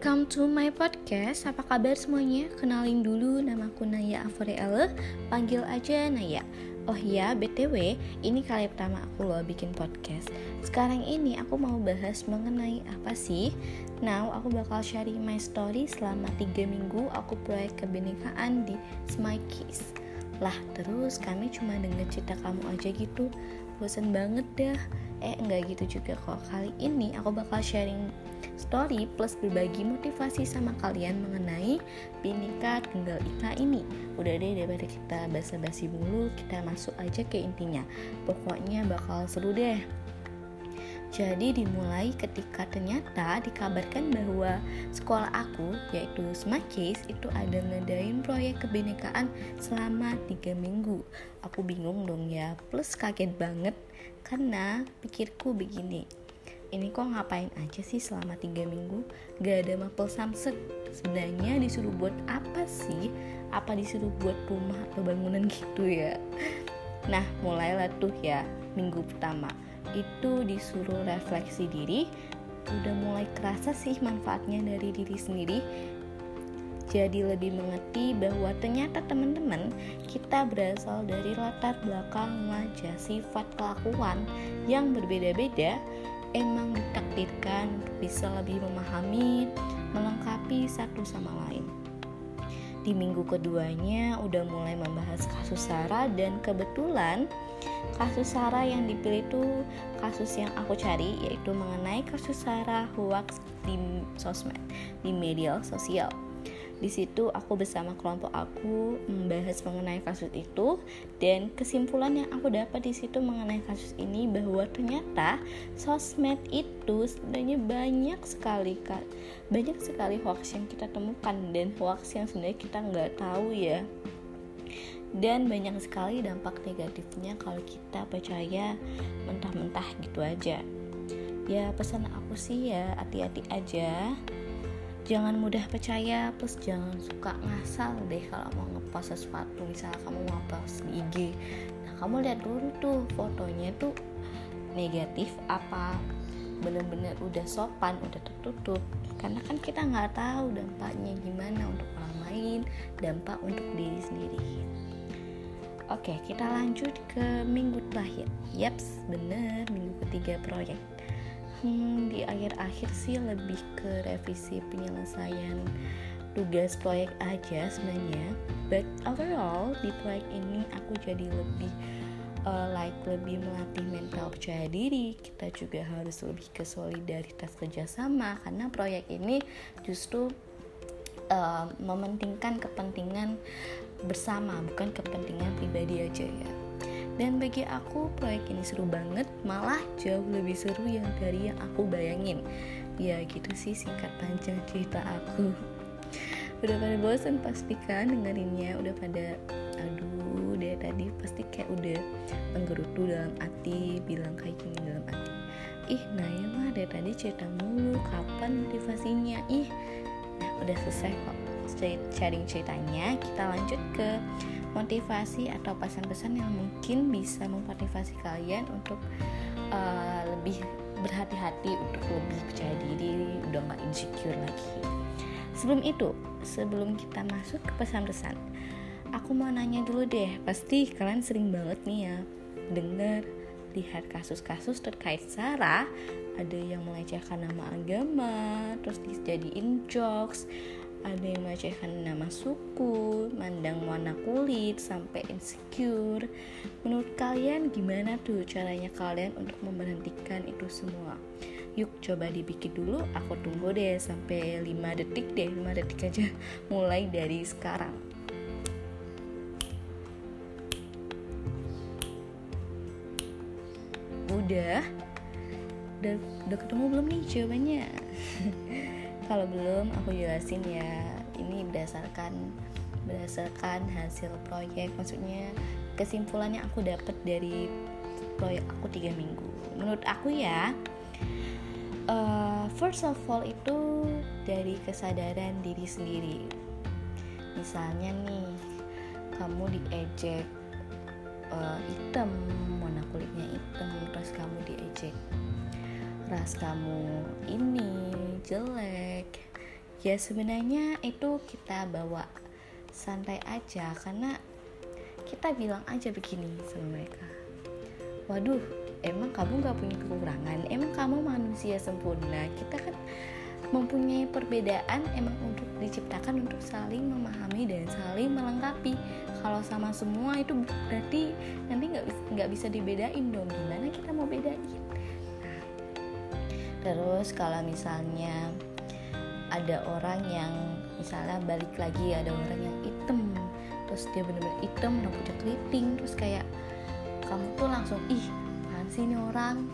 welcome to my podcast. Apa kabar semuanya? Kenalin dulu nama aku Naya Avoreale, panggil aja Naya. Oh ya, BTW, ini kali pertama aku loh bikin podcast. Sekarang ini aku mau bahas mengenai apa sih? Now, aku bakal sharing my story selama 3 minggu aku proyek kebinekaan di Smikey's. Lah, terus kami cuma denger cerita kamu aja gitu. Bosan banget dah. Eh enggak gitu juga kok. Kali ini aku bakal sharing story plus berbagi motivasi sama kalian mengenai Binika Tunggal Ika ini. Udah deh daripada kita basa-basi mulu Kita masuk aja ke intinya. Pokoknya bakal seru deh jadi dimulai ketika ternyata dikabarkan bahwa sekolah aku yaitu Smakis itu ada ngadain proyek kebinekaan selama 3 minggu. Aku bingung dong ya, plus kaget banget karena pikirku begini. Ini kok ngapain aja sih selama 3 minggu? Gak ada mapel samsek. Sebenarnya disuruh buat apa sih? Apa disuruh buat rumah atau bangunan gitu ya? Nah, mulailah tuh ya minggu pertama itu disuruh refleksi diri udah mulai kerasa sih manfaatnya dari diri sendiri. Jadi lebih mengerti bahwa ternyata teman-teman kita berasal dari latar belakang wajah sifat kelakuan yang berbeda-beda. Emang ditakdirkan bisa lebih memahami melengkapi satu sama lain di minggu keduanya udah mulai membahas kasus Sarah dan kebetulan kasus Sarah yang dipilih itu kasus yang aku cari yaitu mengenai kasus Sarah hoax di sosmed di media sosial di situ aku bersama kelompok aku membahas mengenai kasus itu dan kesimpulan yang aku dapat di situ mengenai kasus ini bahwa ternyata sosmed itu sebenarnya banyak sekali banyak sekali hoax yang kita temukan dan hoax yang sebenarnya kita nggak tahu ya. Dan banyak sekali dampak negatifnya kalau kita percaya mentah-mentah gitu aja. Ya pesan aku sih ya hati-hati aja jangan mudah percaya plus jangan suka ngasal deh kalau mau ngepost sesuatu. Misalnya kamu mau post di IG nah kamu lihat dulu tuh fotonya tuh negatif apa? Bener-bener udah sopan udah tertutup. Karena kan kita nggak tahu dampaknya gimana untuk orang lain dampak untuk diri sendiri. Oke kita lanjut ke minggu terakhir. Yaps bener minggu ketiga proyek hmm, di akhir-akhir sih lebih ke revisi penyelesaian tugas proyek aja sebenarnya. But overall di proyek ini aku jadi lebih uh, like lebih melatih mental percaya diri. Kita juga harus lebih ke solidaritas kerjasama karena proyek ini justru uh, mementingkan kepentingan bersama bukan kepentingan pribadi aja ya dan bagi aku proyek ini seru banget malah jauh lebih seru yang dari yang aku bayangin. Ya gitu sih singkat panjang cerita aku. Udah pada bosan pasti kan dengerinnya? Udah pada aduh deh tadi pasti kayak udah menggerutu dalam hati bilang kayak gini dalam hati. Ih Naya mah dari tadi cerita mulu kapan motivasinya? Ih nah udah selesai kok. Sharing ceritanya kita lanjut ke motivasi atau pesan-pesan yang mungkin bisa memotivasi kalian untuk uh, lebih berhati-hati untuk lebih percaya diri udah nggak insecure lagi. Sebelum itu sebelum kita masuk ke pesan-pesan aku mau nanya dulu deh. Pasti kalian sering banget nih ya dengar lihat kasus-kasus terkait Sarah. Ada yang melecehkan nama agama terus dijadiin jokes ada yang melecehkan nama suku, mandang warna kulit, sampai insecure. Menurut kalian gimana tuh caranya kalian untuk memberhentikan itu semua? Yuk coba dibikin dulu, aku tunggu deh sampai 5 detik deh, 5 detik aja mulai dari sekarang. Udah? Udah, udah ketemu belum nih jawabannya? kalau belum aku jelasin ya. Ini berdasarkan berdasarkan hasil proyek. Maksudnya kesimpulan yang aku dapat dari proyek aku tiga minggu. Menurut aku ya uh, first of all itu dari kesadaran diri sendiri. Misalnya nih kamu diejek uh, hitam warna kulitnya hitam terus kamu diejek ras kamu ini jelek. Ya sebenarnya itu kita bawa santai aja karena kita bilang aja begini sama mereka. Waduh emang kamu gak punya kekurangan? Emang kamu manusia sempurna? Kita kan mempunyai perbedaan emang untuk diciptakan untuk saling memahami dan saling melengkapi. Kalau sama semua itu berarti nanti nggak nggak bisa dibedain dong. Gimana kita mau bedain terus kalau misalnya ada orang yang misalnya balik lagi ada orang yang hitam terus dia bener-bener hitam rambutnya keriting terus kayak kamu tuh langsung ih apaan sih ini orang?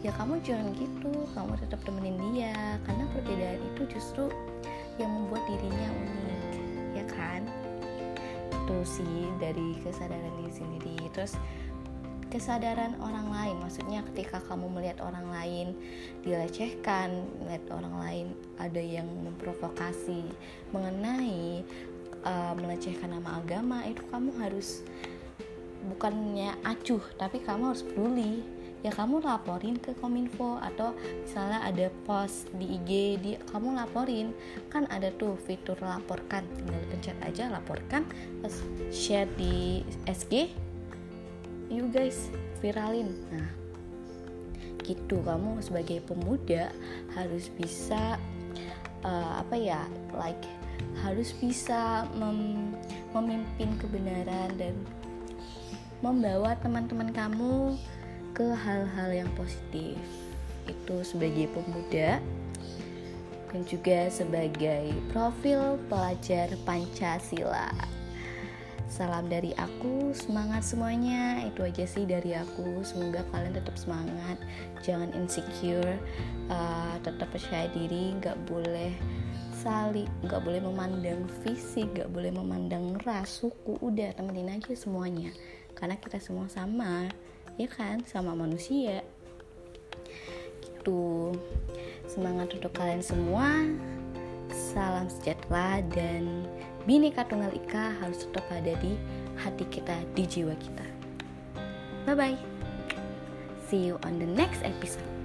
Ya kamu jangan gitu kamu tetap temenin dia karena perbedaan itu justru yang membuat dirinya unik ya kan? Itu sih dari kesadaran diri sendiri. Terus kesadaran orang lain. Maksudnya ketika kamu melihat orang lain dilecehkan melihat orang lain ada yang memprovokasi mengenai uh, melecehkan nama agama itu kamu harus bukannya acuh tapi kamu harus peduli. Ya kamu laporin ke kominfo atau misalnya ada post di IG di kamu laporin. Kan ada tuh fitur laporkan tinggal pencet aja laporkan terus share di SG you guys viralin. Nah gitu. Kamu sebagai pemuda harus bisa uh, apa ya like harus bisa mem memimpin kebenaran dan membawa teman-teman kamu ke hal-hal yang positif. Itu sebagai pemuda dan juga sebagai profil pelajar Pancasila. Salam dari aku, semangat semuanya. Itu aja sih dari aku. Semoga kalian tetap semangat, jangan insecure, uh, tetap percaya diri, nggak boleh saling, nggak boleh memandang fisik, nggak boleh memandang ras, suku. Udah temenin aja semuanya, karena kita semua sama. Ya kan? Sama manusia. Gitu. Semangat untuk kalian semua. Salam sejahtera dan bineka tunggal ika harus tetap ada di hati kita di jiwa kita. Bye bye see you on the next episode